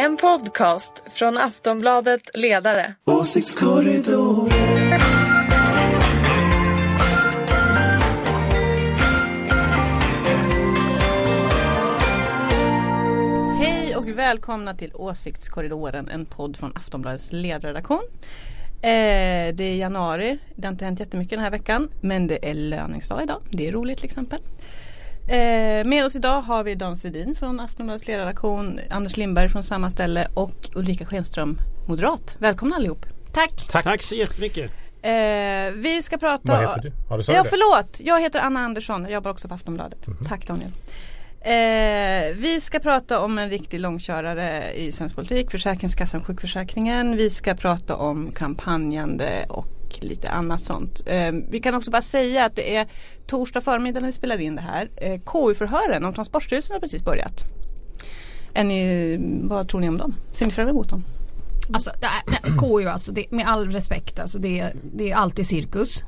En podcast från Aftonbladet Ledare. Åsiktskorridor. Hej och välkomna till Åsiktskorridoren, en podd från Aftonbladets ledarredaktion. Eh, det är januari, det har inte hänt jättemycket den här veckan men det är löningsdag idag, det är roligt till exempel. Eh, med oss idag har vi Dan Svedin från Aftonbladets ledarredaktion, Anders Lindberg från samma ställe och Ulrika Schenström, moderat. Välkomna allihop. Tack. Tack. Tack så jättemycket. Eh, vi ska prata... Vad heter du? Har du sagt Ja förlåt, jag heter Anna Andersson, jag jobbar också på Aftonbladet. Mhm. Tack Daniel. Eh, vi ska prata om en riktig långkörare i svensk politik, Försäkringskassan, sjukförsäkringen. Vi ska prata om kampanjande och lite annat sånt. Eh, vi kan också bara säga att det är torsdag förmiddag när vi spelar in det här. Eh, KU-förhören om Transportstyrelsen har precis börjat. Är ni, vad tror ni om dem? Ser ni fram emot dem? Alltså, det är, KU alltså, det, med all respekt, alltså, det, det är alltid cirkus.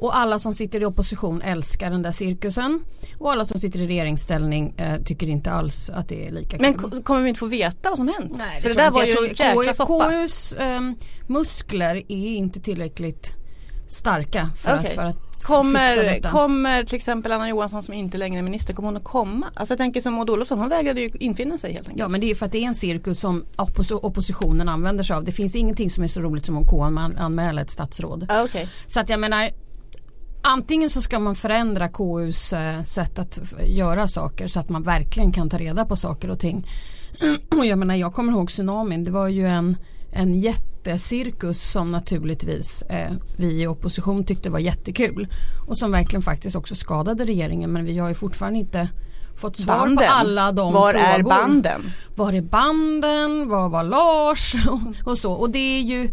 Och alla som sitter i opposition älskar den där cirkusen. Och alla som sitter i regeringsställning eh, tycker inte alls att det är lika Men kul. ko- kommer vi inte få veta vad som hänt? Nej, För det där var ju en jäkla soppa. KUs ehm, muskler är inte tillräckligt starka för, Okej. att, för att Kommer, kommer till exempel Anna Johansson som inte längre är minister, kommer hon att komma? Alltså jag tänker som Maud Olofsson, hon vägrade ju infinna sig helt enkelt. Ja men det är ju för att det är en cirkus som oppos- oppositionen använder sig av. Det finns ingenting som är så roligt som om KU anmä- anmäler ett statsråd. Ah, okej. Så att jag menar Antingen så ska man förändra KUs eh, sätt att göra saker så att man verkligen kan ta reda på saker och ting. Och jag menar jag kommer ihåg tsunamin. Det var ju en, en jättecirkus som naturligtvis eh, vi i opposition tyckte var jättekul. Och som verkligen faktiskt också skadade regeringen men vi har ju fortfarande inte fått svar Banden. på alla de Var frågor. är banden? Var är banden? Var var Lars? Och, och så. Och det är ju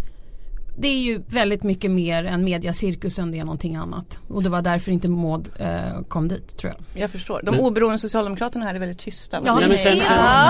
det är ju väldigt mycket mer än mediacirkus än det är någonting annat. Och det var därför inte Maud eh, kom dit tror jag. Jag förstår. De Men- oberoende socialdemokraterna här är väldigt tysta. Ja, men sen, sen,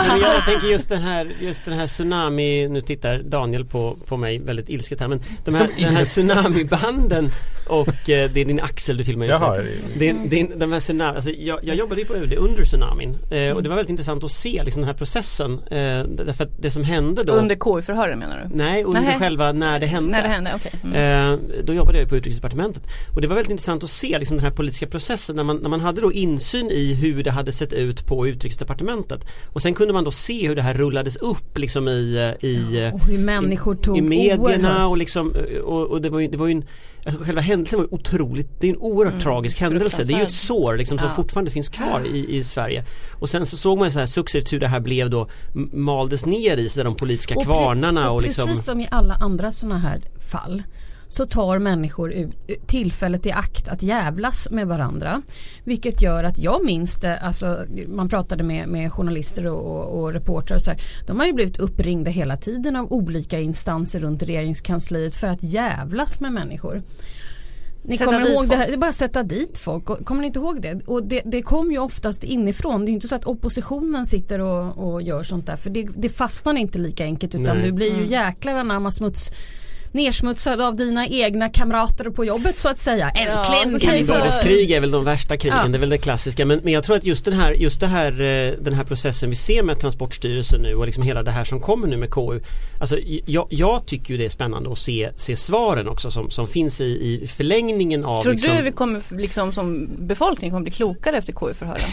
men jag tänker just den här, just den här tsunami, nu tittar Daniel på, på mig väldigt ilsket här men de här, den här tsunamibanden och eh, det är din axel du filmar just Jaha, nu. Din, din, de här tsunami, alltså jag, jag jobbade ju på UD under tsunamin eh, och det var väldigt intressant att se liksom den här processen eh, därför att det som hände då Under KU-förhören menar du? Nej, under Nähä. själva när det hände. När det hände, okej. Mm. Eh, då jobbade jag på utrikesdepartementet och det var väldigt intressant att se liksom, den här politiska processen när man, när man hade då insyn i hur det hade sett ut på utrikesdepartementet och sen kunde man då se hur det här rullades upp liksom i, eh, i, Och hur människor tog i medierna oerhört- och liksom eh, och, och det var ju, det var ju en Alltså själva händelsen var otroligt, det är en oerhört Mm, tragisk händelse. Det är ju ett sår liksom som Ja. fortfarande finns kvar i, i Sverige. Och sen så såg man så här successivt hur det här blev då maldes ner i där, de politiska Och kvarnarna och, och liksom precis som i alla andra sådana här fall så tar människor ut tillfället i akt att jävlas med varandra. Vilket gör att jag minns det, alltså man pratade med, med journalister och, och, och reportrar och så här. De har ju blivit uppringda hela tiden av olika instanser runt regeringskansliet för att jävlas med människor. Ni Sätta kommer ihåg det här, det är bara att sätta dit folk. Kommer ni inte ihåg det? Och det, det kom ju oftast inifrån. Det är inte så att oppositionen sitter och, och gör sånt där. För det, det fastnar inte lika enkelt utan Nej. du blir ju Mm. jäklar anamma smuts nersmutsad av dina egna kamrater på jobbet så att säga. Äntligen okej, kan vi Inbördeskrig är väl de värsta krigen, Ja. det är väl det klassiska. Men, men jag tror att just den här, just det här, eh, den här processen vi ser med Transportstyrelsen nu och liksom hela det här som kommer nu med KU. Alltså jag, jag tycker ju det är spännande att se, se svaren också som, som finns i, i förlängningen av Tror liksom, du vi kommer liksom som befolkning kommer bli klokare efter KU-förhören?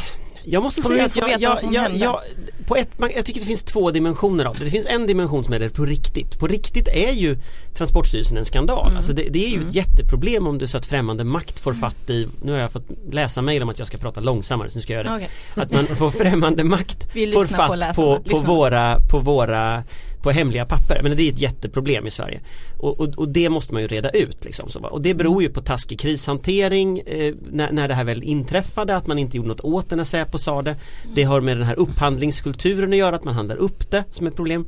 Jag måste Kommer säga att jag, jag, jag, jag, på ett, jag tycker det finns två dimensioner av det. Det finns en dimension som är det på riktigt. På riktigt är ju Transportstyrelsen en skandal. Mm. Alltså det, det är ju ett jätteproblem om det är så att främmande makt får fatt i, nu har jag fått läsa mejl om att jag ska prata långsammare så nu ska jag göra det. Okej. Att man får främmande makt får på fatt på, på, Lyssna. våra, på våra på hemliga papper. Men det är ett jätteproblem i Sverige. Och, och, och det måste man ju reda ut. Liksom, så, och det beror ju på taskig krishantering eh, när, när det här väl inträffade, att man inte gjorde något åt det när Säpo sa det. Det har med den här upphandlingskulturen att göra, att man handlar upp det som ett problem.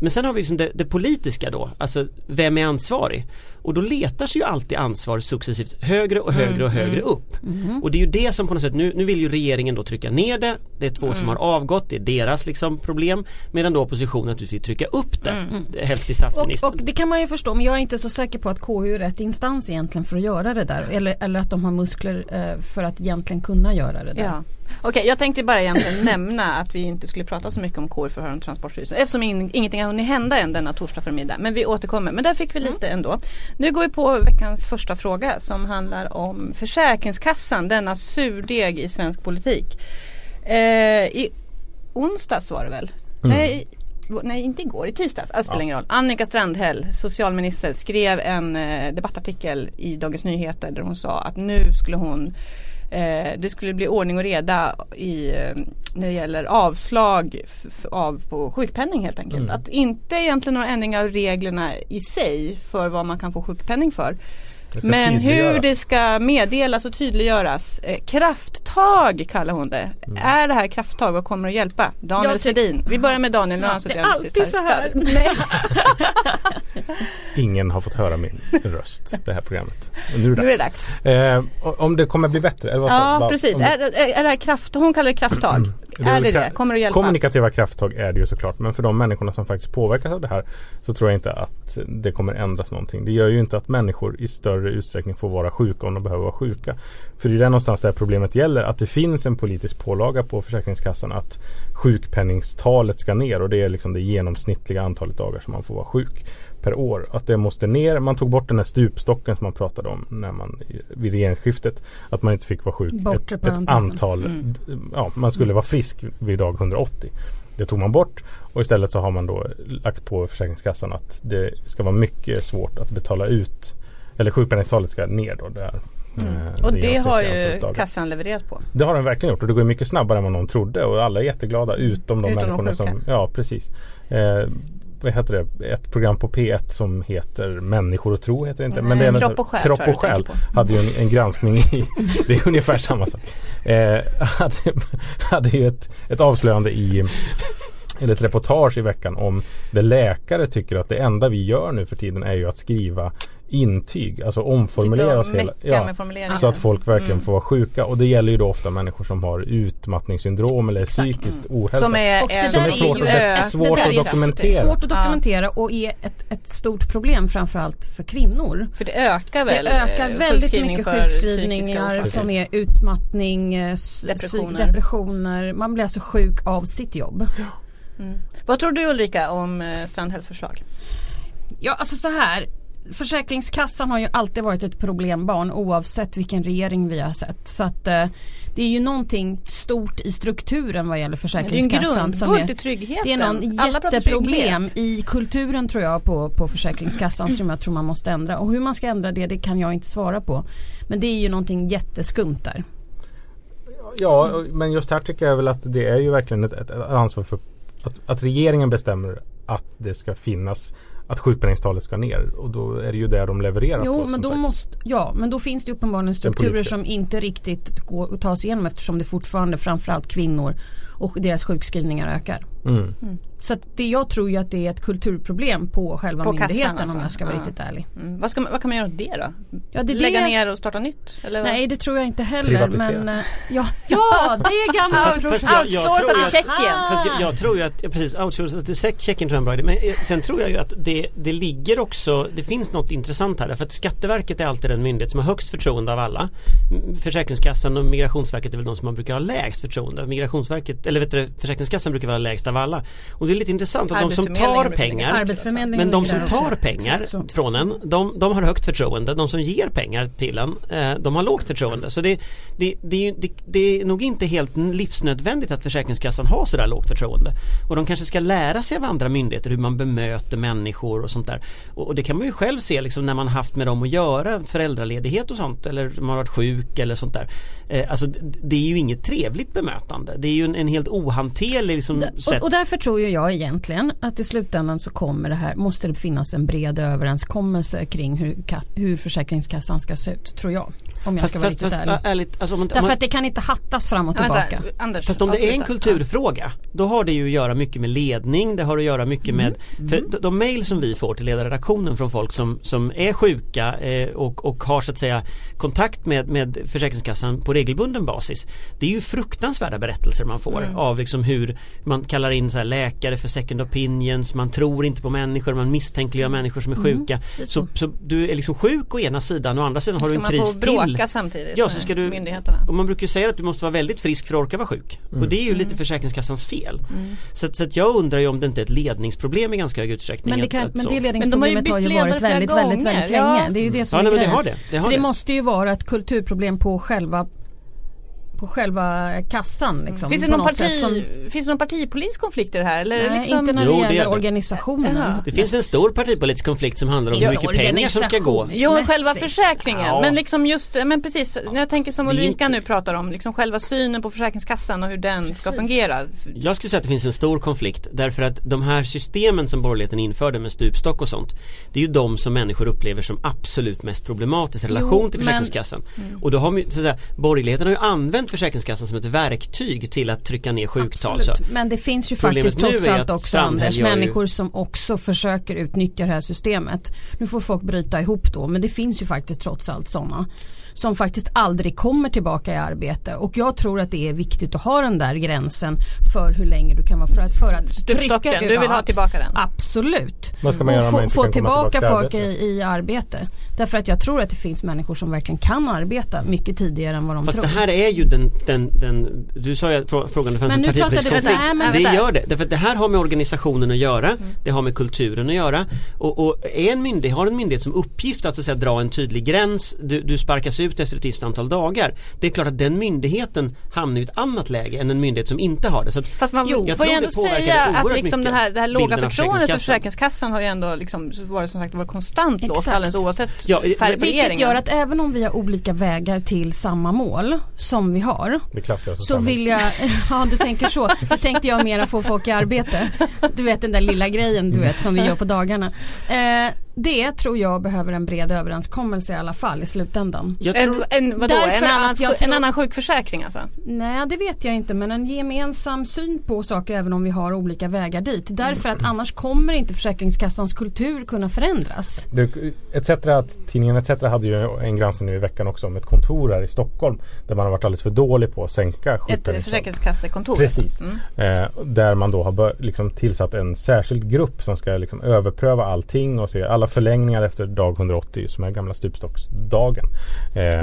Men sen har vi liksom det, det politiska då, alltså vem är ansvarig? Och då letar sig ju alltid ansvar successivt högre och högre och högre upp. Och det är ju det som på något sätt, nu, nu vill ju regeringen då trycka ner det, det är två som har avgått, det är deras liksom problem. Medan då oppositionen naturligtvis vill trycka upp det, helst till statsministern. Och, och det kan man ju förstå men jag är inte så säker på att KU är rätt instans egentligen för att göra det där. Eller, eller att de har muskler eh, för att egentligen kunna göra det där. Ja. Okej, jag tänkte bara egentligen nämna att vi inte skulle prata så mycket om KU-förhör om Transportstyrelsen eftersom in, ingenting har hunnit hända än denna torsdag förmiddag. Men vi återkommer. Men där fick vi lite ändå. Nu går vi på veckans första fråga som handlar om Försäkringskassan, denna surdeg i svensk politik. Eh, I onsdags var det väl? Nej, nej inte igår, i tisdags, alltså spelar ingen roll. Annika Strandhäll, socialminister, skrev en eh, debattartikel i Dagens Nyheter där hon sa att nu skulle hon eh, det skulle bli ordning och reda i, eh, när det gäller avslag av på sjukpenning helt enkelt. Att inte egentligen några ändringar av reglerna i sig för vad man kan få sjukpenning för. Men hur det ska meddelas och tydliggöras. Eh, krafttag kallar hon det. Mm. Är det här krafttag och kommer att hjälpa? Daniel Svedin. Vi börjar med Daniel. han det är alltid så här. Nej. Ingen har fått höra min röst det här programmet. Och nu är det Nu är dags. det dags. Eh, om det kommer bli bättre? Eller vad Ja vad- precis. om- Är, är, är det här kraft, hon kallar det krafttag. Är det det? Kommer det hjälpa? Kommunikativa krafttag är det ju såklart men för de människorna som faktiskt påverkas av det här så tror jag inte att det kommer ändras någonting. Det gör ju inte att människor i större utsträckning får vara sjuka om de behöver vara sjuka. För det är där någonstans där problemet gäller att det finns en politisk pålaga på Försäkringskassan att sjukpenningstalet ska ner och det är liksom det genomsnittliga antalet dagar som man får vara sjuk per år. Att det måste ner. Man tog bort den här stupstocken som man pratade om när man vid regeringsskiftet. Att man inte fick vara sjuk Bortre ett, ett antal, Mm. ja man skulle vara frisk vid dag 180. Det tog man bort och istället så har man då lagt på Försäkringskassan att det ska vara mycket svårt att betala ut eller sjukpenningtalet ska ner då. Där, eh, Och det har ju kassan levererat på. Det har den verkligen gjort och det går mycket snabbare än vad någon trodde och alla är jätteglada utom de Utom de människorna som, sjuka. ja precis. Eh, vad heter det? Ett program på P1 som heter Människor och tro heter det inte. Nej, det är nästan- Kropp och själ Kropp och själ hade ju en, en granskning i, det är ungefär samma sak. Eh, hade, hade ju ett, ett avslöjande i eller ett reportage i veckan om där läkare tycker att det enda vi gör nu för tiden är ju att skriva intyg, alltså omformulera oss Sitta och hela, formuleringar. så att folk verkligen Mm. får vara sjuka och det gäller ju då ofta människor som har utmattningssyndrom eller Exakt. psykiskt ohälsa. Som är, Och det en- där är svårt ju att- svårt att är dokumentera. Svårt att dokumentera och är ett, ett stort problem framförallt för kvinnor. För det ökar väl? Det ökar eh, väldigt mycket sjukskrivningar som är utmattning, eh, Depressioner. depressioner. Man blir alltså sjuk av sitt jobb. Vad tror du Ulrika om eh, Strandhälls förslag? Ja alltså så här. Försäkringskassan har ju alltid varit ett problembarn oavsett vilken regering vi har sett. Så att eh, det är ju någonting stort i strukturen vad gäller Det är en Försäkringskassan. grundbult i tryggheten. det är någon jätteproblem i kulturen tror jag på, på Försäkringskassan som jag tror man måste ändra. Och hur man ska ändra det, det kan jag inte svara på. Men det är ju någonting jätteskumt där. Ja, men just här tycker jag väl att det är ju verkligen ett, ett ansvar för att, att regeringen bestämmer att det ska finnas att sjukpenningtalet ska ner och då är det ju där de levererar Jo på. men då sagt. måste, ja men då finns det uppenbarligen strukturer som inte riktigt går att ta sig igenom eftersom det fortfarande framförallt kvinnor och deras sjukskrivningar ökar. Mm. Så att det, jag tror ju att det är ett kulturproblem på själva På myndigheten alltså. om jag ska vara Ja. riktigt ärlig. Mm. Vad, ska man, vad kan man göra åt det då? Ja, det Lägga det- ner och starta nytt? Eller vad? Nej det tror jag inte heller men eh, ja, ja det är gamla Outsourca tror till att- Tjeckien. Jag, jag tror ju att, ja, precis, outsourca till Tjeck- Tjeckien tror jag är en bra idé. Men eh, sen tror jag ju att det, det ligger också, det finns något intressant här. För att Skatteverket är alltid den myndighet som har högst förtroende av alla. Mm, Försäkringskassan och Migrationsverket är väl de som man brukar ha lägst förtroende. Migrationsverket, eller vet du, Försäkringskassan brukar vara lägst av alla. Och det är lite intressant att de som tar pengar men de som tar pengar från en, de, de har högt förtroende. De som ger pengar till en, eh, de har lågt förtroende. Så det, det, det, det, det är nog inte helt livsnödvändigt att Försäkringskassan har sådär lågt förtroende. Och de kanske ska lära sig av andra myndigheter hur man bemöter människor och sånt där. Och, och det kan man ju själv se liksom när man haft med dem att göra, föräldraledighet och sånt eller man har varit sjuk eller sånt där. Eh, alltså det, är ju inget trevligt bemötande. Det är ju en, en helt ohanterlig liksom. Och, och därför tror ju jag egentligen att i slutändan så kommer det här, måste det finnas en bred överenskommelse kring hur, hur Försäkringskassan ska se ut, tror jag. Om jag Fast, ska vara fast, riktigt fast ärlig. alltså om, man- om Därför man, att det kan inte hattas fram och tillbaka. Vänta, Anders, Fast om det är en kulturfråga Då har det ju att göra mycket med ledning Det har att göra mycket med För de, de mejl som vi får till ledarredaktionen från folk som, som är sjuka eh, och, och har så att säga kontakt med, med Försäkringskassan på regelbunden basis Det är ju fruktansvärda berättelser man får av liksom hur man kallar in så här läkare för second opinions Man tror inte på människor, man misstänkliggör människor som är sjuka. Precis så, så. du är liksom sjuk å ena sidan och å andra sidan har du en kris till backa samtidigt Ja, så ska du, myndigheterna. och man brukar ju säga att du måste vara väldigt frisk för att orka vara sjuk. Mm. Och det är ju Mm. lite Försäkringskassans fel. Så, att- så att jag undrar ju om det inte är ett ledningsproblem i ganska hög utsträckning. Men det, att- kan, att men så. det Men de har ju ledningsproblemet har ju bytt ledare varit väldigt, väldigt, väldigt ja. länge. Det är ju det som Ja, är nej, men det har det. det, har Så det. det måste ju vara ett kulturproblem på själva på själva kassan liksom, Finns det, någon parti, som- finns det någon partipolitisk konflikt i det här? Eller är det Nej, liksom... inte när Jo, det det gäller det. organisationen. Jaha. Det finns en stor partipolitisk konflikt som handlar om hur Ja, mycket pengar som ska gå. Jo, själva försäkringen. Ja. Men liksom just, men precis, när jag tänker som Ulrika inte- nu pratar om, liksom själva synen på Försäkringskassan och hur den ska Precis. fungera. Jag skulle säga att det finns en stor konflikt därför att de här systemen som borgerligheten införde med stupstock och sånt Det är ju de som människor upplever som absolut mest problematisk i relation Jo, till men- Försäkringskassan. Och då har så att säga, borgerligheten har ju använt Försäkringskassan som ett verktyg till att trycka ner sjuktal. Men det finns ju Problemet faktiskt trots allt också Anders, gör ju- människor som också försöker utnyttja det här systemet. Nu får folk bryta ihop då men det finns ju faktiskt trots allt sådana som faktiskt aldrig kommer tillbaka i arbete och jag tror att det är viktigt att ha den där gränsen för hur länge du kan vara för att, för att trycka du vill ha tillbaka den? Absolut. Vad ska man göra och om man få, inte få kan komma tillbaka, tillbaka till folk i, i arbete. Därför att jag tror att det finns människor som verkligen kan arbeta mycket tidigare än vad de Fast tror. det här är ju den, den, den du sa ju att frå- frågan det fanns Men en nu partipolitisk pratade vi- konflikt. det vänta. gör det, därför att det här har med organisationen att göra, Mm. det har med kulturen att göra och, och är en myndighet, har en myndighet som uppgift att, så att säga, dra en tydlig gräns, du, du sparkas ut efter ett visst antal dagar. Det är klart att den myndigheten hamnar i ett annat läge än en myndighet som inte har det. Så Fast man Jo, jag får ju tror ändå säga att liksom det här, det här låga förtroendet för Försäkringskassan. Har ju ändå liksom varit som sagt varit konstant lågt Exakt. alldeles oavsett Ja, färg på Vilket regeringen. gör att även om vi har olika vägar till samma mål som vi har så vill jag, ja du tänker så. Då tänkte jag mera få folk i arbete. Du vet den där lilla grejen du vet som vi gör på dagarna. Eh, det tror jag behöver en bred överenskommelse i alla fall i slutändan. jag En, tror, en, vadå, en, annan, jag en tror- annan sjukförsäkring alltså? Nej det vet jag inte men en gemensam syn på saker även om vi har olika vägar dit. Därför att annars kommer inte Försäkringskassans kultur kunna förändras. Det, ETC, att tidningen ETC hade ju en granskning nu i veckan också om ett kontor här i Stockholm där man har varit alldeles för dålig på att sänka Ett sjukpenningtalet. försäkringskassekontor? Precis. Mm. Eh, där man då har bör, liksom tillsatt en särskild grupp som ska liksom överpröva allting och se alla förlängningar efter dag 180 som är gamla stupstocksdagen.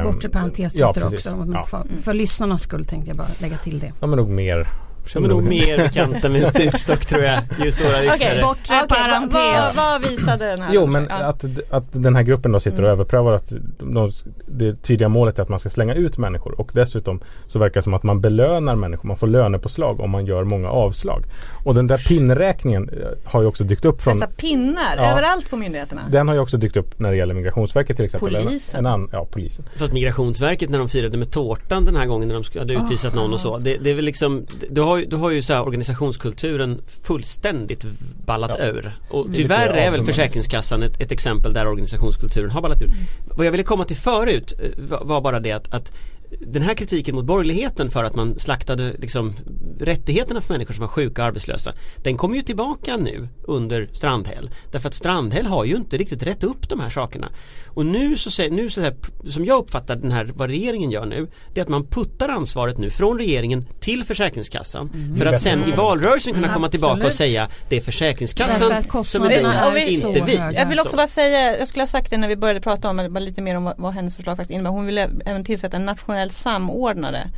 Bortre parentes ja, heter också. Ja. för, för lyssnarnas skull tänkte jag bara lägga till det. De är nog mer de är nog mer bekanta med en stupstock tror jag. Okej. Bortre vad, parentes. vad, vad visade den här? Jo men Ja. att, att den här gruppen då sitter och Mm. överprövar att de, det tydliga målet är att man ska slänga ut människor och dessutom så verkar det som att man belönar människor. Man får lönepåslag om man gör många avslag. Och den där pinnräkningen eh, har ju också dykt upp från Dessa pinnar Ja. överallt på myndigheterna? Den har ju också dykt upp när det gäller Migrationsverket till exempel. Polisen. En, en ja, polisen. Fast Migrationsverket när de firade med tårtan den här gången när de hade utvisat någon och så. Det, det är väl liksom, du har ju, du har ju så organisationskulturen fullständigt ballat Ja. ur. Och tyvärr är väl. Försäkringskassan ett, ett exempel där organisationskulturen har ballat ur. Vad jag ville komma till förut eh, var, var bara det att, att den här kritiken mot borgerligheten för att man slaktade liksom, rättigheterna för människor som var sjuka och arbetslösa Den kommer ju tillbaka nu under Strandhäll Därför att Strandhäll har ju inte riktigt rätt upp de här sakerna Och nu så, nu så här, som jag uppfattar den här, vad regeringen gör nu Det är att man puttar ansvaret nu från regeringen till Försäkringskassan För att sen i valrörelsen kunna komma tillbaka och säga Det är Försäkringskassan som är är inte vi höga. Jag vill också Så. bara säga, jag skulle ha sagt det när vi började prata om bara lite mer om vad, vad hennes förslag faktiskt innebär. Hon ville även tillsätta en nationell samordnare.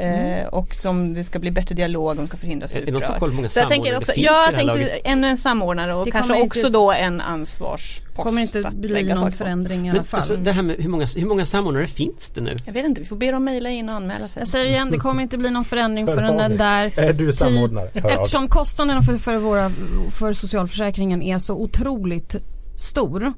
Eh, och som det ska bli bättre dialog, hon ska förhindra Är som stuprör. kollar hur många Så jag tänker samordnare också, det finns ja, jag tänkte ännu en samordnare och Det kanske också inte- då en ansvarspost. Det kommer inte att bli någon saker förändring i alla fall. alltså, det här med hur många, hur många samordnare finns det nu? Jag vet inte, vi får be dem mejla in och anmäla sig. Jag säger igen, det kommer inte bli någon förändring förrän den där Är du samordnare? Av dig. Eftersom kostnaderna för, för, våra, för socialförsäkringen är så otroligt stor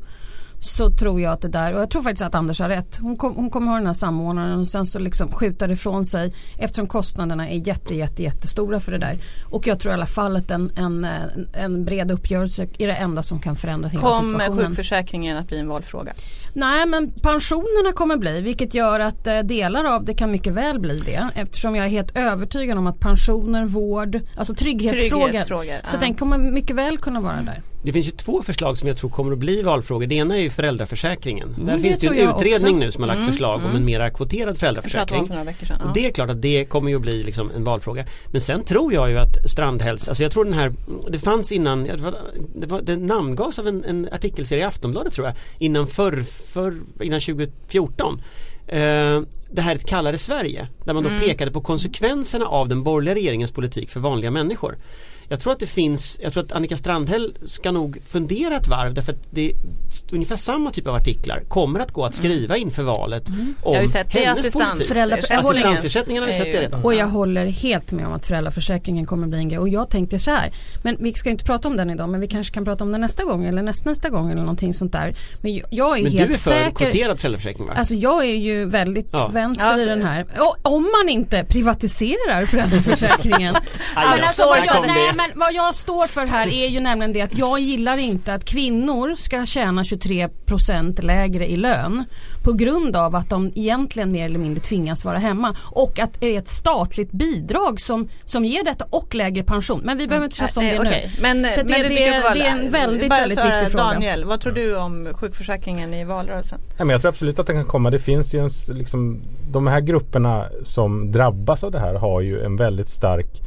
så tror jag att det där, och jag tror faktiskt att Anders har rätt. Hon, kom, hon kommer ha den här samordnaren och sen så liksom skjuta det ifrån sig eftersom kostnaderna är jätte, jätte, jättestora för det där. Och jag tror i alla fall att en, en, en bred uppgörelse är det enda som kan förändra hela Kommer situationen. sjukförsäkringen att bli en valfråga? Nej men pensionerna kommer bli vilket gör att eh, delar av det kan mycket väl bli det eftersom jag är helt övertygad om att pensioner, vård, alltså trygghetsfrågor. Trygghetsfrågor, Så ja. den kommer mycket väl kunna vara där. Det finns ju två förslag som jag tror kommer att bli valfrågor. Det ena är ju föräldraförsäkringen. Där det finns det ju en utredning också. nu som har lagt Mm, förslag om mm. en mera kvoterad om föräldraförsäkring. sedan. Och Ja. det är klart att det kommer ju att bli liksom en valfråga. Men sen tror jag ju att Strandhälls, alltså jag tror den här, det fanns innan, det, var, det, var, det namngavs av en, en artikelserie i Aftonbladet tror jag, innan, för, för, innan 2014. eh, det här ett kallare Sverige där man då pekade på konsekvenserna av den borgerliga regeringens politik för vanliga människor. Jag tror att det finns, jag tror att Annika Strandhäll ska nog fundera ett varv därför att det är ungefär samma typ av artiklar kommer att gå att skriva inför valet om Jag har ju sett det, hennes assistans- politik. Håller- Assistansersättningen har vi sett det redan. Och jag håller helt med om att föräldraförsäkringen kommer bli en grej. Och jag tänkte så här. Men vi ska inte prata om den idag. Men vi kanske kan prata om den nästa gång. Eller nästnästa gång. Eller någonting sånt där. Men jag- är Men du helt är för säker. kvoterad föräldraförsäkring va? Alltså jag är ju väldigt Ja. vänster Ja, i den här. Och om man inte privatiserar föräldraförsäkringen. Men alltså, vad, jag, nej. Men vad jag står för här är ju nämligen det att jag gillar inte att kvinnor ska tjäna 23% lägre i lön på grund av att de egentligen mer eller mindre tvingas vara hemma och att det är ett statligt bidrag som, som ger detta och lägre pension. Men vi behöver inte tjafsa om Eh, det okej. nu. Men, Så men det- det, det- jag var- det är en väldigt, bara väldigt viktig fråga. Daniel, vad tror du om sjukförsäkringen i valrörelsen? Nej, men jag tror absolut att det kan komma. Det finns ju en, liksom, de här grupperna som drabbas av det här har ju en väldigt stark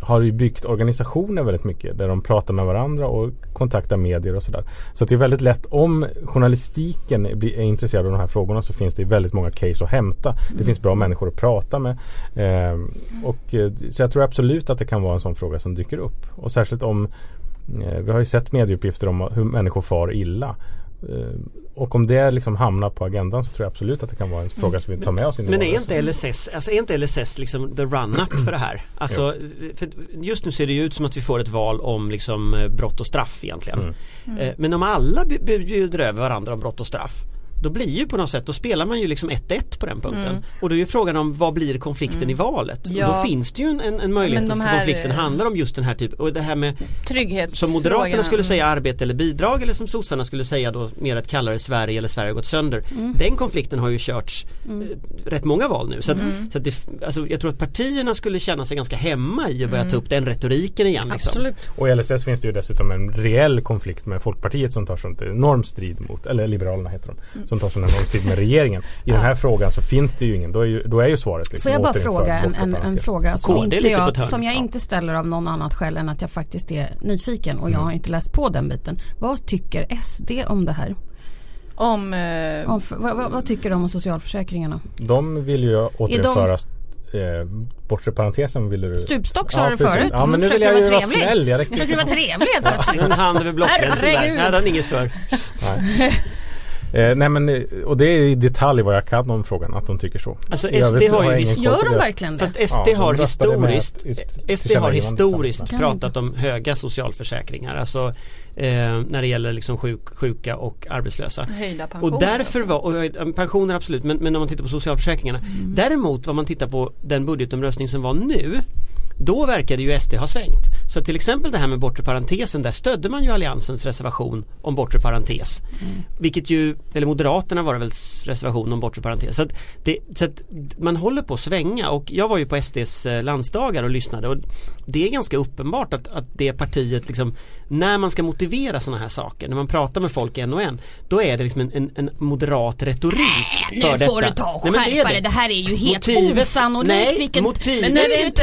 har ju byggt organisationer väldigt mycket där de pratar med varandra och kontaktar medier och sådär. Så det är väldigt lätt om journalistiken är intresserad av de här frågorna så finns det väldigt många case att hämta. Det finns bra människor att prata med. Ehm, och, eh, så jag tror absolut att det kan vara en sån fråga som dyker upp. Och särskilt om Eh, Vi har ju sett medieuppgifter om hur människor far illa. Eh, Och om det liksom hamnar på agendan så tror jag absolut att det kan vara en fråga som vi tar med oss in i Men är inte LSS, alltså är inte LSS liksom the run-up för det här? Alltså, för just nu ser det ju ut som att vi får ett val om liksom eh, brott och straff egentligen. Mm. Eh, Men om alla bj- bj- bjuder över varandra om brott och straff då blir ju på något sätt, då spelar man ju liksom 1-1 på den punkten. Och då är ju frågan om vad blir konflikten i valet? Ja. Och då finns det ju en, en, möjlighet att här, konflikten eh, handlar om just den här typen, och det här med Trygghetsfrågan. som Moderaterna skulle säga arbete eller bidrag eller som sossarna skulle säga då mer ett kallare Sverige eller Sverige har gått sönder. Den konflikten har ju körts eh, rätt många val nu. Så, att, så att det, alltså, jag tror att partierna skulle känna sig ganska hemma i att börja ta upp den retoriken igen. Liksom. Absolut. Och i LSS finns det ju dessutom en reell konflikt med Folkpartiet som tar sånt enorm strid mot, eller Liberalerna heter de, som tar sån enorm strid med regeringen. I den här frågan så finns det ju ingen, då är ju, då är ju svaret liksom Får jag bara fråga en, en, en fråga som, är inte jag, som jag Ja. inte ställer av någon annat skäl än att jag faktiskt är nyfiken och jag Mm. har inte läst på den biten. Vad tycker SD om det här? Om, eh, Om, vad, vad, vad tycker de om socialförsäkringarna? De vill ju återinföra eh, bortre parentesen ville du Stupstock sa du precis. förut. Ja men nu vill jag du ju vara snäll. Jag du vara trevlig plötsligt? En hand över blockgränsen där, det hade han inget för. Nej. Eh, nej men eh, och det är i detalj vad jag kan om frågan att de tycker så. Alltså, SD så har ju Gör de verkligen det? Fast SD Ja, har historiskt ett- ett SD har historiskt pratat om höga socialförsäkringar. Alltså eh, när det gäller liksom sjuk, sjuka och arbetslösa. höjda pensioner. Och därför var, och eh, pensioner absolut, men, men om man tittar på socialförsäkringarna. Däremot vad man tittar på den budgetomröstning som var nu då verkade ju SD ha svängt. Så till exempel det här med bortre parentesen, där stödde man ju Alliansens reservation om bortre parentes. Vilket ju, eller Moderaterna var det väl reservation om bortre parentes. Så, det, så man håller på att svänga och jag var ju på SDs eh, landsdagar och lyssnade och det är ganska uppenbart att, att det partiet liksom när man ska motivera sådana här saker, när man pratar med folk en och en, då är det liksom en, en, en moderat retorik Nu för detta. får du ta och Nej, det skärpa dig. Det här är ju helt osannolikt. Nej, motivet men är det inte-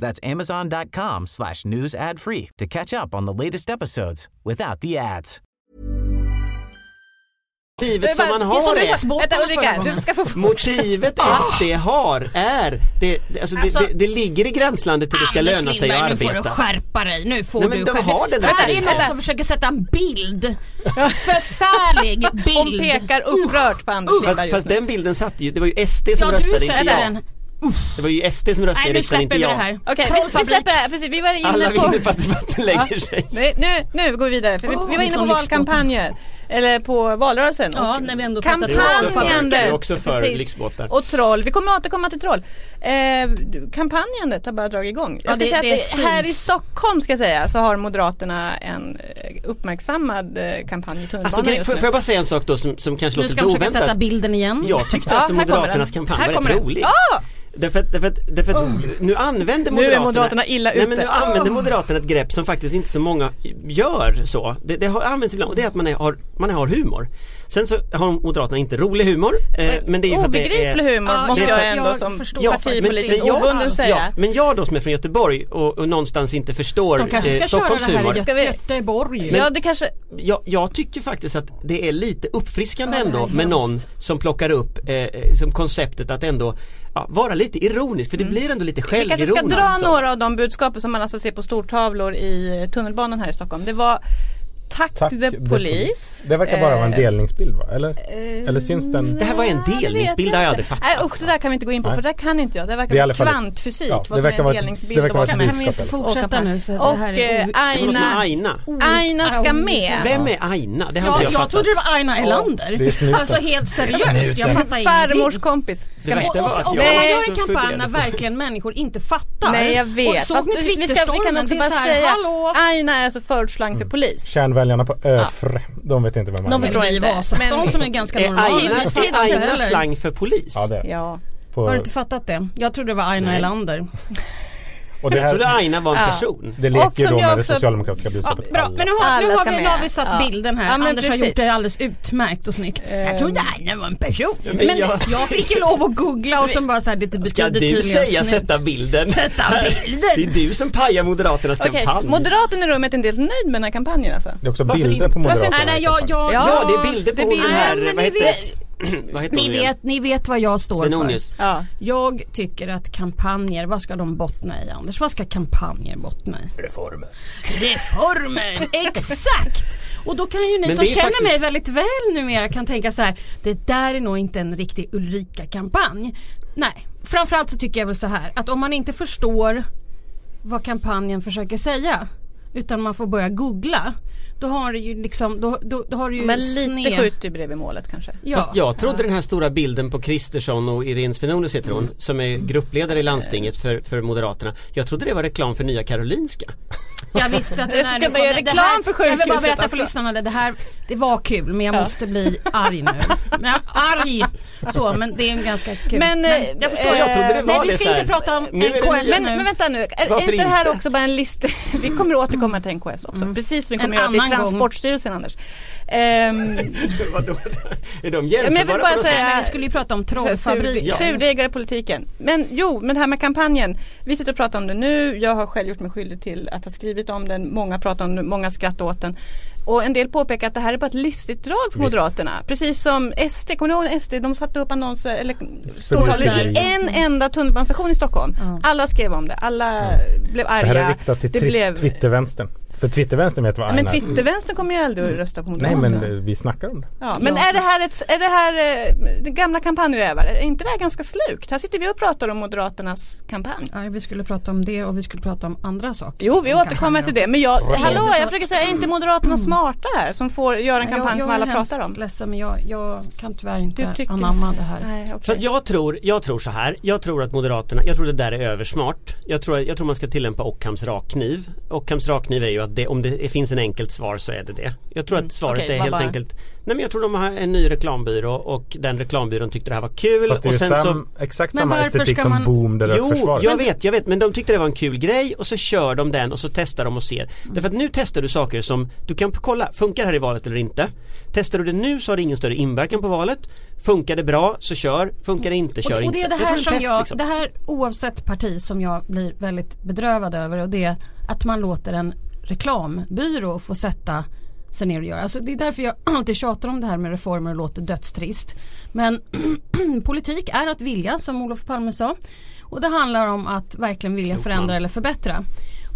That's amazon.com slash news ad free to catch up on the latest episodes without the ads. motivet som man det är har som det är... var- Vänta Ulrika, du ska få Motivet SD har är, det, det, alltså, Alltså- det, det, det ligger i gränslandet till det ska Anders löna sig att Lindberg, nu får du arbeta. skärpa dig. Nu får Nej, men du skärpa Det här är någon som försöker sätta en bild. Förfärlig Hon bild. pekar upprört på Anders Lindberg Fast, fast den bilden satte ju, det var ju SD som Ja, röstade, inte jag. den. Det var ju SD som röstade Nej i nu riksdagen, släpper inte vi jag. här. Okej, vi, vi släpper det här. Precis, vi var inne Alla på... vinner på att debatten lägger sig. Nej, nu, nu går vi vidare, för vi, Åh, vi var inne på valkampanjer. Eller på valrörelsen. Ja, och när vi ändå pratar Det är också för- kampanjande. det är också för. Och troll. Vi kommer återkomma till troll. Eh, kampanjandet har bara dragit igång. Jag Ja, ska det- säga det att det, här i. Stockholm ska jag säga så har Moderaterna en eh, uppmärksammad eh, kampanj i tunnelbanan Alltså, kan, just får, nu. får jag bara säga en sak då som, som kanske Nu låter ska lite jag försöka sätta oväntat? bilden igen. Jag tyckte Ja, här kommer Moderaternas kampanj Här var kommer rätt rolig. Ja! Därför att, därför att, därför att nu använder Nu är Moderaterna Moderaterna illa Nej men ute. nu använder Moderaterna ett grepp som faktiskt inte så många gör så. Det, det har använts ibland och det är att man är, har, man har humor. Sen så har Moderaterna inte rolig humor. Eh, men det är ju för att det Obegriplig är humor Ja, måste jag ändå som förstår. Ja, partipolitiskt men- men jag- obunden säga. Ja, men jag då som är från Göteborg och, och någonstans inte förstår De kanske ska eh, köra Stockholms det här humor. i Göteborg. Ja det kanske, jag, jag tycker faktiskt att det är lite uppfriskande Ja, ändå med någon som plockar upp eh, eh, som konceptet att ändå ja, vara lite ironisk för det blir ändå lite Mm. vi kanske självironiskt. ska dra så. några av de budskapen som man alltså ser på stortavlor i tunnelbanan här i Stockholm. Det var Tack, Tack, the police. Det verkar bara vara en Eh, delningsbild va? Eller? eh, Eller syns den? Det här var en det delningsbild, det har jag aldrig fattat. Nej usch det där kan vi inte gå in på Nej. för det där kan inte jag. Det Det verkar vara kvantfysik ja, vad det som är verkar en vara ett- delningsbild det verkar och vad vara som ett är kan vi inte fortsätta nu så det Och här eh, är men Aina, Aina. Aina ska med. Vem är Aina? Det har Ja, inte jag, jag fattat. trodde det var Aina Elander. det alltså helt seriöst, jag fattar Farmors ingenting. kompis Det ska med. Och jag man gör en kampanj när verkligen människor inte fattar. Nej jag vet. Och såg ni vi, ska, vi kan Twitterstormen? också Det bara här, säga? Aina är alltså förortsslang för polis. Kärnväljarna på Öfre, de vet inte vem De man förstår Det inte. Vasastan Men- som är ganska Är normal. Aina, Till- till- är Aina slang för polis? Ja det är Ja. på, Har du inte fattat det? Jag trodde det var Aina Nej. Elander. Och det, Jag trodde här, Aina var en Ja. person. det leker ju som då med det socialdemokratiska Ja, budskapet. bra, alla. men nu har, nu har, vi, nu har vi satt Ja. bilden här. Ja, men Anders har precis. gjort det alldeles utmärkt och snyggt. Jag trodde Aina var en person. Men jag- jag fick ju lov att googla och sen bara såhär, det betyder Ska du säga snyggt. sätta bilden? Sätta bilden? Det är du som pajar Moderaternas Okej, kampanj. moderaten i rummet är inte helt nöjd med den här kampanjen alltså. Det är också Varför bilder inte? på Moderaterna. Nej, nej, i jag, kampanjen. jag, Ja, Ja, det är bilder det på den här, Nej, men vad heter heter Ni vet, ni vet vad jag står Sven för. Ja. Jag tycker att kampanjer, vad ska de bottna i Anders? Vad ska kampanjer bottna i? Reformer. Reformer! Exakt! Och då kan ju ni Men som känner faktiskt- mig väldigt väl numera kan tänka så här. Det där är nog inte en riktig Ulrika-kampanj. Nej, framförallt så tycker jag väl så här att om man inte förstår vad kampanjen försöker säga utan man får börja googla då har det ju liksom, då, då, då har det ju Men lite sned- skjut du bredvid målet kanske. Ja. Fast jag trodde den här stora bilden på Kristersson och Irene Svenonius heter hon, som är gruppledare i landstinget för, för Moderaterna. Jag trodde det var reklam för Nya Karolinska. Jag visste att det Jag där ska göra det reklam här- för Jag vill bara sjukhuset berätta för också. lyssnarna det, här Det var kul men jag måste bli arg nu. Men jag är arg! Så men det är en ganska kul. Men, eh, jag förstår. jag trodde det var Nej vi ska här. inte prata om Nu NKS nu. Men, men vänta nu, är, är inte det här också bara en lista? Vi kommer återkomma till NKS också, precis som vi kommer En göra till. Transportstyrelsen Anders. Vadå? Är de men jag vill jämförbara bara på säga- Men vi skulle ju prata om trollfabrik. surde- Surdegarpolitiken. Men jo, men det här med kampanjen. Vi sitter och pratar om det nu. Jag har själv gjort mig skyldig till att ha skrivit om den. Många pratar om den, många skrattar åt den. Och en del påpekar att det här är bara ett listigt drag för Visst. Moderaterna. Precis som SD, kommer ni ihåg SD? De satte upp annonser eller i grejer. en enda tunnelbanestation i Stockholm. Ja. alla skrev om det. Alla blev Det här är arga. riktat till Det blev- Twittervänstern. För Twittervänstern vet vad Ja, men Aina är. Twittervänstern kommer ju aldrig att rösta på Nej Moderaterna. men eh, vi snackar om det. Ja, men Ja. är det här, ett, är det här eh, det gamla kampanjrävar? Är inte det här ganska slukt? Här sitter vi och pratar om Moderaternas kampanj. Ja, vi skulle prata om det och vi skulle prata om andra saker. Jo, vi Om återkommer till det. Men jag, hallå, är jag försöker säga, är inte Moderaterna smarta här som får göra en kampanj jag, som jag alla är hemskt pratar om? ledsen men jag, jag kan tyvärr inte anamma det här. Nej, okej. Fast jag tror, jag tror så här. Jag tror att Moderaterna, jag tror det där är översmart. Jag tror, jag tror man ska tillämpa Ockhams rakkniv. Ockhams rakkniv är ju att det, om det finns en enkelt svar så är det det. Jag tror att svaret Mm. Okej, är helt bara- enkelt Nej men jag tror de har en ny reklambyrå och den reklambyrån tyckte det här var kul Fast det är och sen sam, exakt Men samma estetik ska som man- Boom det där Jo, försvaret. jag vet, jag vet men de tyckte det var en kul grej och så kör de den och så testar de och ser. Därför att nu testar du saker som du kan kolla, funkar det här i valet eller inte? Testar du det nu så har det ingen större inverkan på valet. Funkar det bra så kör, funkar det inte kör och, och inte. det är det här som test, jag, liksom. det här oavsett parti som jag blir väldigt bedrövad över och det är att man låter en reklambyrå få sätta sig ner och göra. Alltså det är därför jag alltid tjatar om det här med reformer och låter dödstrist. Men politik är att vilja som Olof Palme sa. Och det handlar om att verkligen vilja förändra eller förbättra.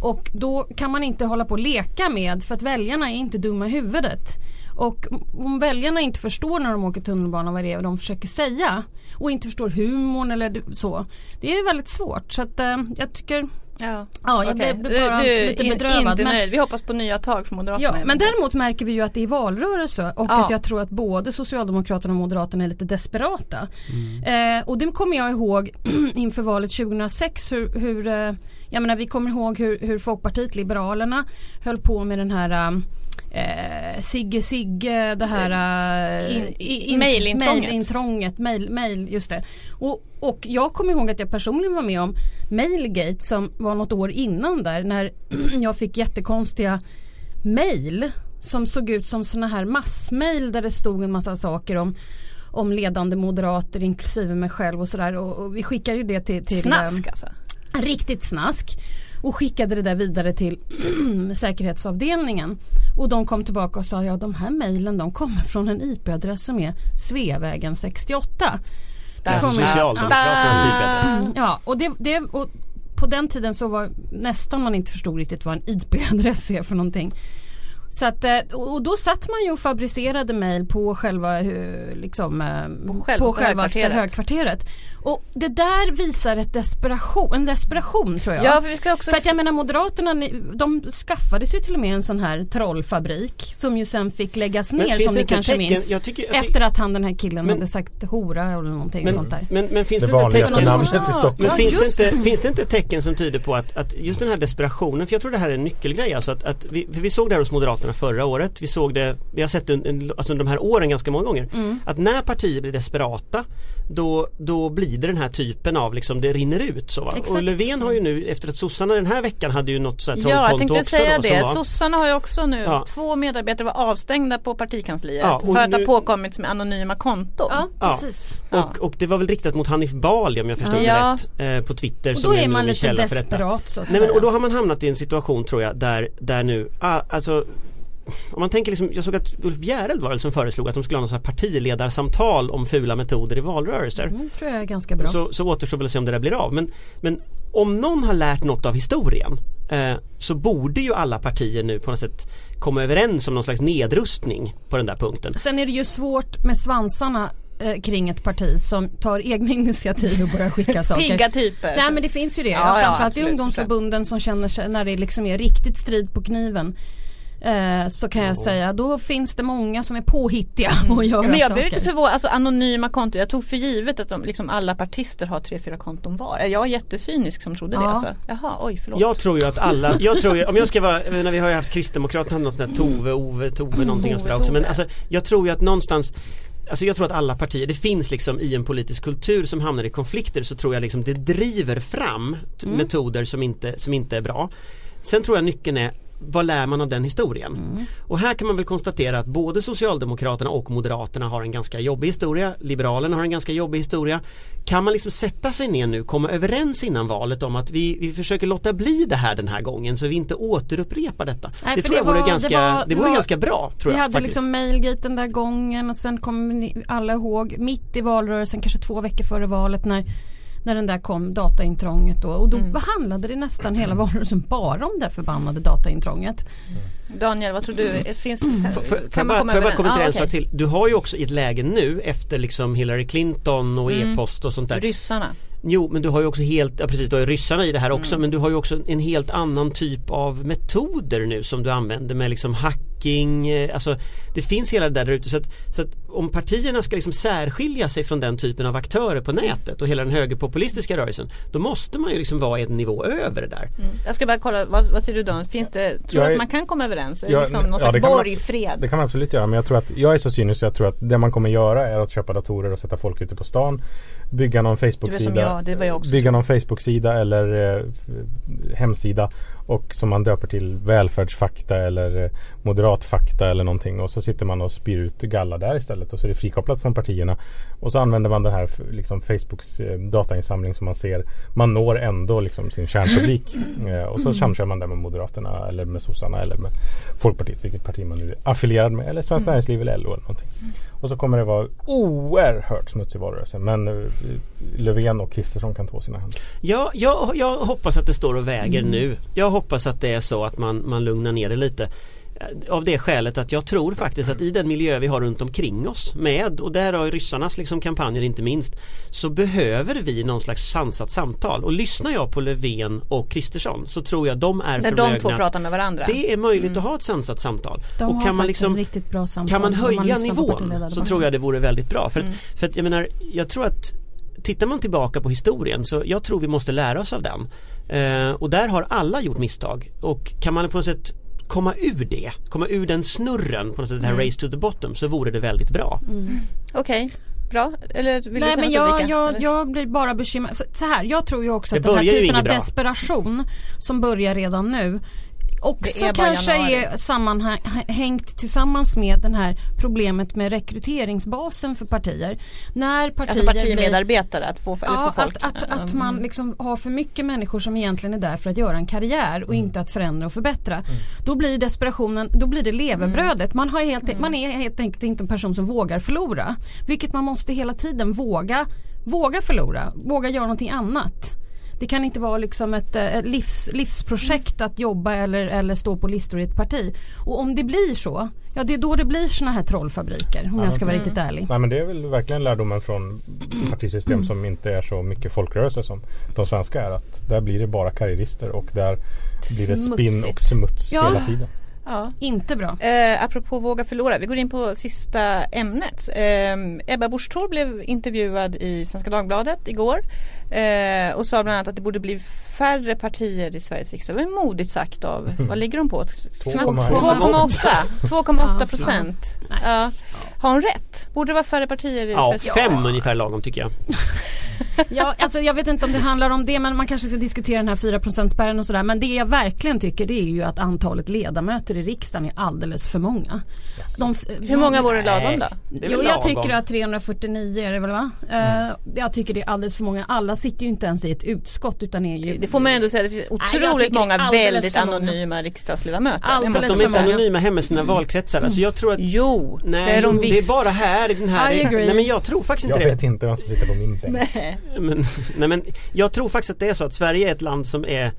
Och då kan man inte hålla på och leka med för att väljarna är inte dumma i huvudet. Och om väljarna inte förstår när de åker tunnelbana vad det är de försöker säga och inte förstår humorn eller så. Det är väldigt svårt så att eh, jag tycker Ja, Ja, jag okej. blev bara du, du, lite in- bedrövad, Inte men- nöjd. Vi hoppas på nya tag för Moderaterna. Ja, men däremot märker vi ju att det är valrörelse och Ja. att jag tror att både Socialdemokraterna och Moderaterna är lite desperata. Eh, och det kommer jag ihåg inför valet 2006 hur, hur eh, jag menar vi kommer ihåg hur, hur Folkpartiet Liberalerna höll på med den här eh, Sigge Sigge, det här eh, In- i- in- mailintrånget. mail, mail, just det. Och, och jag kommer ihåg att jag personligen var med om Mailgate som var något år innan där när jag fick jättekonstiga mail som såg ut som såna här massmail där det stod en massa saker om om ledande moderater inklusive mig själv och sådär och, och vi skickade ju det till, till Snask ehm, alltså. riktigt snask och skickade det där vidare till säkerhetsavdelningen. Och de kom tillbaka och sa ja de här mejlen de kommer från en IP-adress som är Sveavägen 68. Alltså kommer- Socialdemokraternas IP-adress. Ja och, det, det, och på den tiden så var nästan man inte förstod riktigt vad en IP-adress är för någonting. Så att, eh, och då satt man ju och fabricerade mejl på själva, eh, liksom, eh, På självaste högkvarteret. högkvarteret. Och det där visar ett desperation, en desperation tror jag. Ja för vi ska också För att jag menar Moderaterna de skaffade sig till och med en sån här trollfabrik som ju sen fick läggas Men ner som det ni kanske tecken- minns. jag tycker- jag tycker- efter att han den här killen Men- hade sagt hora eller någonting Men, sånt där. men, men finns Det det, inte tecken namnet i. Stockholm. Men Ja, finns, det inte, finns det inte tecken som tyder på att, att just den här desperationen, för jag tror det här är en nyckelgrej alltså att, att vi, för vi såg det här hos Moderaterna förra året, vi såg det, vi har sett det en, alltså de här åren ganska många gånger. Mm. Att när partier blir desperata då, då blir det den här typen av liksom, det rinner ut så va? Exakt. Och Löfven har ju nu, efter att sossarna den här veckan hade ju något så här Ja, jag tänkte också säga då, som det. var- Sossarna har ju också nu, Ja. två medarbetare var avstängda på partikansliet Ja, för att nu- ha påkommits med anonyma konton. Ja, Ja. precis. Och, och det var väl riktat mot Hanif Bali om jag förstod Ja. det rätt eh, på Twitter Och som då är är man lite desperat så att Nej men och då har man hamnat i en situation tror jag där, där nu, ah, alltså om man tänker liksom, jag såg att Ulf Bjäreld var det som föreslog att de skulle ha något här partiledarsamtal om fula metoder i valrörelser. Mm, tror jag är ganska bra. Så, så återstår väl att se om det där blir av. Men, men om någon har lärt något av historien eh, så borde ju alla partier nu på något sätt komma överens om någon slags nedrustning på den där punkten. Sen är det ju svårt med svansarna eh, kring ett parti som tar egna initiativ och börjar skicka saker. Pigga typer. Nej men det finns ju det. Ja, Ja, ja, framförallt i absolut, ungdomsförbunden som känner sig när det liksom är riktigt strid på kniven. Eh, så kan jag säga då finns det många som är påhittiga och gör Ja, men jag saker. blev lite förvånad, alltså anonyma konton. Jag tog för givet att de, liksom alla partister har tre, fyra konton var. Är jag jättecynisk som trodde det Ja. alltså? Jaha, oj förlåt. Jag tror ju att alla, jag tror ju, om jag ska vara, jag menar, vi har ju haft Kristdemokraterna något sånt där Tove, Ove, Tove någonting och sådär också men alltså jag tror ju att någonstans Alltså jag tror att alla partier, det finns liksom i en politisk kultur som hamnar i konflikter så tror jag liksom det driver fram t- metoder som inte, som inte är bra. Sen tror jag nyckeln är vad lär man av den historien? Och här kan man väl konstatera att både Socialdemokraterna och Moderaterna har en ganska jobbig historia. Liberalerna har en ganska jobbig historia. Kan man liksom sätta sig ner nu, komma överens innan valet om att vi, vi försöker låta bli det här den här gången så vi inte återupprepar detta. Nej, det tror jag det vore, var- ganska, det var- det vore var- ganska bra tror Vi jag hade faktiskt. liksom mailgate den där gången och sen kommer ni alla ihåg mitt i valrörelsen, kanske två veckor före valet när när den där kom, dataintrånget då. Och då Mm. behandlade det nästan hela valrörelsen bara om det förbannade dataintrånget. Daniel, vad tror du? Finns det, Får- får- Får kan jag man komma får jag bara kommentera Ja, en sak till. Du har ju också i ett läge nu efter liksom Hillary Clinton och Mm. e-post och sånt där. Ryssarna. Jo men du har ju också helt, ja precis du har ju ryssarna i det här Mm. också men du har ju också en helt annan typ av metoder nu som du använder med liksom hacking, eh, alltså det finns hela det där, där ute så att, så att om partierna ska liksom särskilja sig från den typen av aktörer på nätet och hela den högerpopulistiska rörelsen då måste man ju liksom vara en nivå över det där. Mm. Jag ska bara kolla, vad, vad säger du Daniel? Finns det, tror du Jag är- att man kan komma överens? Är det Ja, liksom någon ja, slags det kan man- borgfred? Det kan man absolut göra men jag tror att jag är så cynisk så jag tror att det man kommer göra är att köpa datorer och sätta folk ute på stan. Bygga någon Facebook-sida. Bygga någon Facebook-sida eller eh, hemsida och som man döper till välfärdsfakta eller eh, moderatfakta eller någonting och så sitter man och spyr ut galla där istället och så är det frikopplat från partierna och så använder man den här liksom Facebooks eh, datainsamling som man ser man når ändå liksom sin kärnpublik eh, och så samkör man det med Moderaterna eller med sossarna eller med Folkpartiet vilket parti man nu är affilierad med eller Svenskt Näringsliv eller LO eller någonting. Och så kommer det vara oerhört smutsig valrörelse men Löfven och Kristersson kan två sina händer. Ja, jag, jag hoppas att det står och väger Mm. nu. Jag hoppas att det är så att man, man lugnar ner det lite. Av det skälet att jag tror faktiskt att i den miljö vi har runt omkring oss med och där har ju ryssarnas liksom kampanjer inte minst så behöver vi någon slags sansat samtal och lyssnar jag på Löfven och Kristersson så tror jag de är När de två pratar med varandra? det är möjligt att ha ett sansat samtal. De och kan man liksom en riktigt bra samtal. kan man höja på nivån så tror jag det vore väldigt bra. För, Mm. att, för att jag menar, jag tror att Tittar man tillbaka på historien så jag tror vi måste lära oss av den. Eh, och där har alla gjort misstag. Och kan man på något sätt komma ur det, komma ur den snurren på något sätt, det Mm. här race to the bottom så vore det väldigt bra. Okej, bra. Eller vill du Nej säga men något, jag, Ulrika? jag, Eller? jag blir bara bekymrad. Så, här, jag tror ju också Det att den här typen av desperation som börjar redan nu också är kanske januari. är sammanhängt tillsammans med den här problemet med rekryteringsbasen för partier. När partier Alltså blir partimedarbetare, att få, Ja, få folk. att, att, att Mm. man liksom har för mycket människor som egentligen är där för att göra en karriär och inte att förändra och förbättra. Då blir desperationen, då blir det levebrödet. Man, har helt, man är helt enkelt inte en person som vågar förlora. Vilket man måste hela tiden våga, våga förlora, våga göra någonting annat. Det kan inte vara liksom ett, eh, ett livs, livsprojekt att jobba eller, eller stå på listor i ett parti. Och om det blir så, ja det är då det blir såna här trollfabriker om jag ska vara riktigt ärlig. Nej men det är väl verkligen lärdomen från partisystem som inte är så mycket folkrörelse som de svenska är. Att där blir det bara karriärister och där blir det spinn och smuts Ja. hela tiden. Ja. Inte bra. Eh, apropå våga förlora, vi går in på sista ämnet. Eh, Ebba Busch blev intervjuad i Svenska Dagbladet igår eh, och sa bland annat att det borde bli färre partier i Sveriges riksdag. Det var modigt sagt av, vad ligger de på? Knappt 2,8. 2,8 2,8 Ja, procent. Ja. Har hon rätt? Borde det vara färre partier i Ja, Sveriges riksdag? fem ungefär lagom tycker jag. Ja, alltså jag vet inte om det handlar om det men man kanske ska diskutera den här 4% spärren och sådär. Men det jag verkligen tycker det är ju att antalet ledamöter i riksdagen är alldeles för många. De, Hur många vore Nej. lagom då? Det Jo jag tycker att 349 är det väl va? Eh, jag tycker det är alldeles för många. Alla sitter ju inte ens i ett utskott utan är ju Det får man ju ändå säga, det finns jag otroligt det är många väldigt anonyma riksdagsledamöter. Det Alldeles Fast de är inte anonyma hemma i sina valkretsar. Alltså jag tror att Jo, Nej, det är de det visst. är bara här i den här I agree. Nej men jag tror faktiskt inte Jag det vet inte vem som sitter på min bänk. men, nej men jag tror faktiskt att det är så att Sverige är ett land som är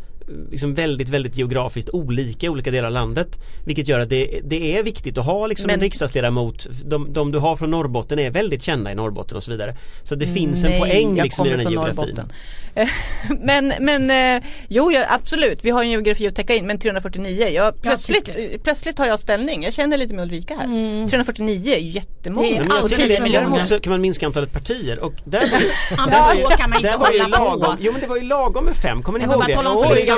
liksom väldigt, väldigt geografiskt olika i olika delar av landet. Vilket gör att det, det är viktigt att ha liksom Men- en riksdagsledamot. De, de du har från Norrbotten är väldigt kända i Norrbotten och så vidare. Så det finns en Nej, poäng jag liksom i den här geografin. Men men eh, jo ja, absolut, vi har en geografi att täcka in men 349, jag, plötsligt, tycker- plötsligt har jag ställning. Jag känner lite med Ulrika här. 349 är ju jättemånga. Det är Men jag och tycker 10 alldeles för miljoner. många. däremot så kan man minska antalet partier och där var ju, där var ju lagom, jo men det var ju lagom med fem, kommer ni Jag ihåg bara det?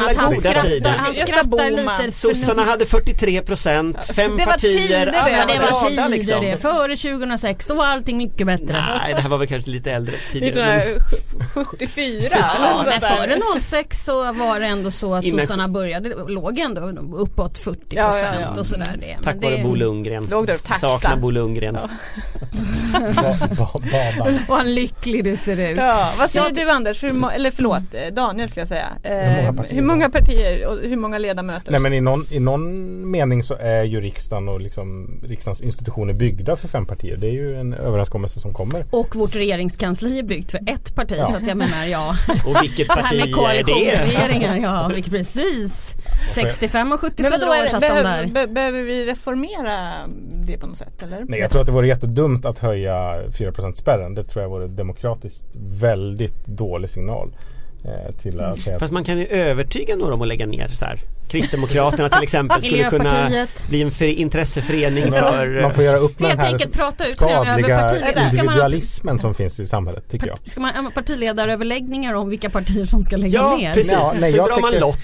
Att han goda skrattar, tiden. han skrattar lite Sossarna hade 43 procent, fem det var partier, tider det. alla Ja, det var tider liksom. det. Före 2006 då var allting mycket bättre. Nej det här var väl kanske lite äldre tidigare. men- 1974. Ja, men före 06 så var det ändå så att Innan- sossarna började, låg ändå uppåt 40 procent Ja, ja, ja. och sådär. Det. Tack vare det- Bo Lundgren. Låg där. Saknar Bo Lundgren. Bada. Vad lycklig du ser ut. Ja, vad säger du Anders, hur, eller förlåt eh, Daniel skulle jag säga. Eh, många partier? hur många partier och hur många ledamöter? Nej men i någon, i någon mening så är ju riksdagen och liksom riksdagens institutioner byggda för fem partier. Det är ju en överenskommelse som kommer. Och vårt regeringskansli är byggt för ett parti så att jag menar ja. Och vilket Det här parti med koalitionsregeringar, ja vilket precis. 65 och 74 men vadå, är år satt de behöver, där. be, behöver vi reformera det på något sätt eller? Nej jag tror att det vore jättedumt att höja 4 spärren. Det tror jag vore demokratiskt väldigt dålig signal. Eh, till att säga Fast man kan ju övertyga några om att lägga ner så här. Kristdemokraterna till exempel skulle kunna bli en för intresseförening för man får göra upp med Helt den här enkelt prata ut skadliga. Ska man- individualismen som finns i samhället tycker jag. Ska man ha partiledaröverläggningar om vilka partier som ska lägga Ja ner? precis, Ja, nej, så jag drar man tycker- lott.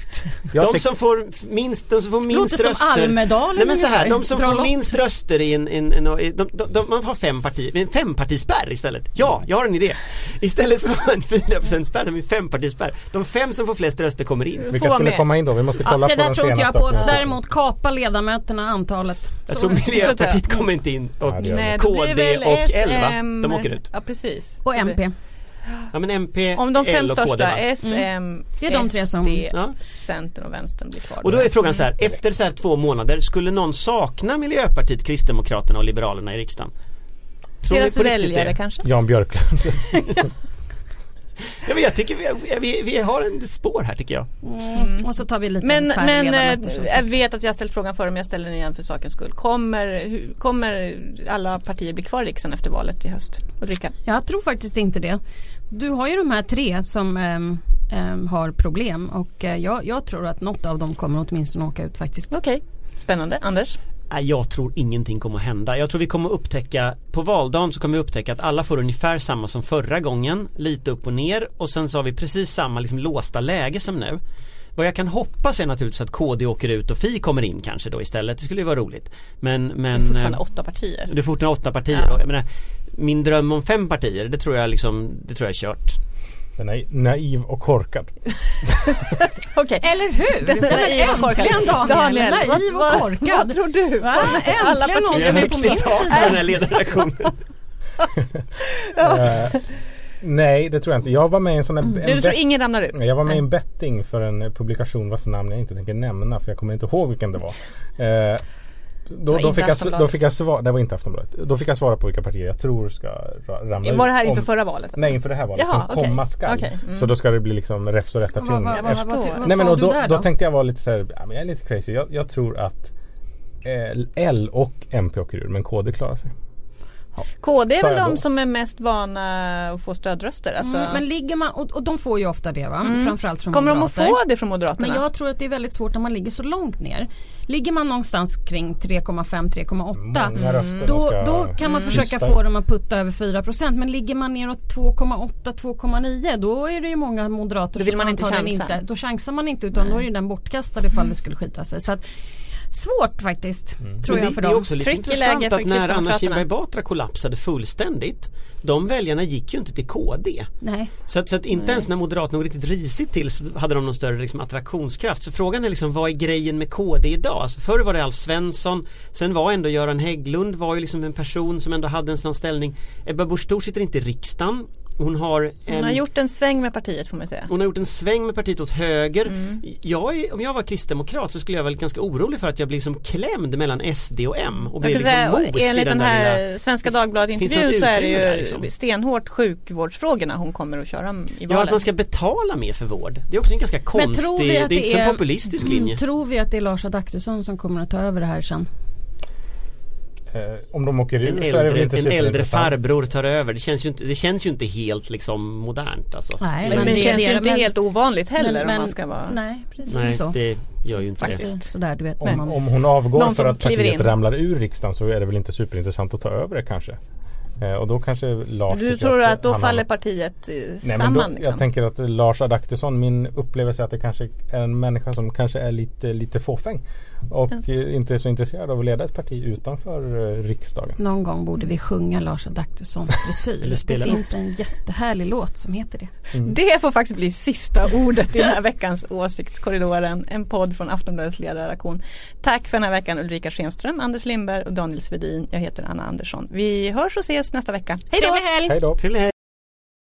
jag De tycker- som får minst, de som får minst Låter som röster Almedalen Nej men så här, de som får lott. minst röster i en, en, en, en de, de, de, man har fem partier, en fempartispärr istället. Ja, jag har en idé. Istället för en 4% spärr, har vi en fempartispärr. De fem som får flest röster kommer in. Vilka skulle med. komma in då? Vi måste kolla Ja, det på där den tror inte jag på. Däremot kapa ledamöterna antalet. Jag Så- tror Miljöpartiet så kommer inte in och det Nej, det KD väl och S, L va? De åker ut. Ja precis. Och det- MP. Ja men MP, Om de fem L och KD största? S, M, Det är de tre som- SD, Ja. Centern och Vänstern blir kvar. Och då är frågan så här, efter så här två månader, skulle någon sakna Miljöpartiet, Kristdemokraterna och Liberalerna i riksdagen? Tror Deras väljare det? kanske? Jan Björklund. Ja, men jag tycker vi, vi, vi har en spår här tycker jag. Mm. Och så tar vi lite Men, men sagt. jag vet att jag ställt frågan förr men jag ställer den igen för sakens skull. Kommer, hur, kommer alla partier bli kvar i riksdagen efter valet i höst? Ulrika? Jag tror faktiskt inte det. Du har ju de här tre som ehm, ehm, har problem och eh, jag, jag tror att något av dem kommer åtminstone åka ut faktiskt. Okej, spännande. Anders? Jag tror ingenting kommer att hända. Jag tror vi kommer att upptäcka, på valdagen så kommer vi upptäcka att alla får ungefär samma som förra gången, lite upp och ner och sen så har vi precis samma liksom låsta läge som nu. Vad jag kan hoppas är naturligtvis att KD åker ut och Fi kommer in kanske då istället. Det skulle ju vara roligt. Men, men Det är fortfarande eh, åtta partier. det är fortfarande åtta partier. Ja. Menar, min dröm om fem partier, det tror jag liksom, det tror jag är kört. Den är naiv och korkad. Okej. Eller hur? Den men naiva och korkad. Daniel, naiv och vad, korkad. vad tror du? Va? Alla Äntligen någon partier som är på min sida. den här ledarredaktionen. Eh, nej det tror jag inte. Jag var med i en sån här en Du tror ingen ramlar ut? Jag var med i en betting för en publikation vars namn jag inte tänker nämna för jag kommer inte ihåg vilken det var. Eh, då, inte fick jag, Aftonbladet. då fick jag svara, det var inte Aftonbladet. Då fick jag svara på vilka partier jag tror ska ra- ramla Var det här inför om- förra valet? Alltså? Nej inför det här valet Jaha, som okej. komma skall. Okej, mm. Så då ska det bli liksom räfst och Vad, rättarting. vad, vad, vad, vad, Nej men och då, då då? tänkte jag vara lite så här, ja, men jag är lite crazy. Jag, jag tror att eh, L och MP åker ur men KD klarar sig. KD är väl de som är mest vana att få stödröster? Alltså, Mm, men ligger man, och, och de får ju ofta det va? Mm. Framförallt från kommer de att moderater. få det från Moderaterna? Men jag tror att det är väldigt svårt när man ligger så långt ner. Ligger man någonstans kring 3,5-3,8 Många röster de då, då kan man försöka tysta. få dem att putta över 4% men ligger man neråt 2,8-2,9 då är det ju många moderater Då vill som man inte chansa. Inte, då chansar man inte utan då är ju den bortkastad ifall det skulle skita sig. Så att, svårt faktiskt tror Men jag det, för det är dem. också lite Tricky intressant att när Anna. Kinberg Batra kollapsade fullständigt De väljarna gick ju inte till KD Nej. Så att, så att inte ens när Moderaterna låg riktigt risigt till så hade de någon större liksom, attraktionskraft. Så frågan är liksom vad är grejen med KD idag? Alltså förr var det Alf Svensson, sen var ändå Göran Hägglund var ju liksom en person som ändå hade en sån ställning. Ebba Busch sitter inte i riksdagen. Hon har en Hon har gjort en sväng med partiet får man säga. hon har gjort en sväng med partiet åt höger. Mm. Jag är, om jag var kristdemokrat så skulle jag vara ganska orolig för att jag blir som klämd mellan SD och M och Jag blir kan säga, liksom mos i enligt den den där här lilla... Svenska Finns Dagbladet-intervjun det så är det ju där, liksom? stenhårt sjukvårdsfrågorna hon kommer att köra i Ja, valet. att man ska betala mer för vård. Det är också en ganska konstig, det är inte så är, populistisk linje. Mm, tror vi att det är Lars Adaktusson som kommer att ta över det här sen? Eh, om de åker ur En så är det väl äldre, inte en äldre farbror tar över. Det känns ju inte, det känns ju inte helt liksom modernt alltså. Nej, men, det, det- känns det- ju inte men- helt ovanligt heller Men- om man men- ska vara Nej, precis Nej, så. det gör ju inte Faktiskt. det. Sådär du vet Om, man... om hon avgår Någon för att partiet in. ramlar ur riksdagen så är det väl inte superintressant att ta över det kanske. Eh, och då kanske Lars Du tror att, att då faller har- partiet eh, Nej, men samman då, liksom? Jag tänker att Lars Adaktusson, min upplevelse är att det kanske är en människa som kanske är lite, lite fåfäng. Och Yes. eh, inte är så intresserad av att leda ett parti utanför eh, riksdagen. Någon gång borde vi sjunga Lars Adaktussons frisyr. Det finns en jättehärlig låt som heter det. Det får faktiskt bli sista ordet i den här veckans Åsiktskorridoren. En podd från Aftonbladets ledarredaktion. Tack för den här veckan Ulrika Schenström, Anders Lindberg och Daniel Svedin. Jag heter Anna Andersson. Vi hörs och ses nästa vecka. Hej då! Trevlig helg.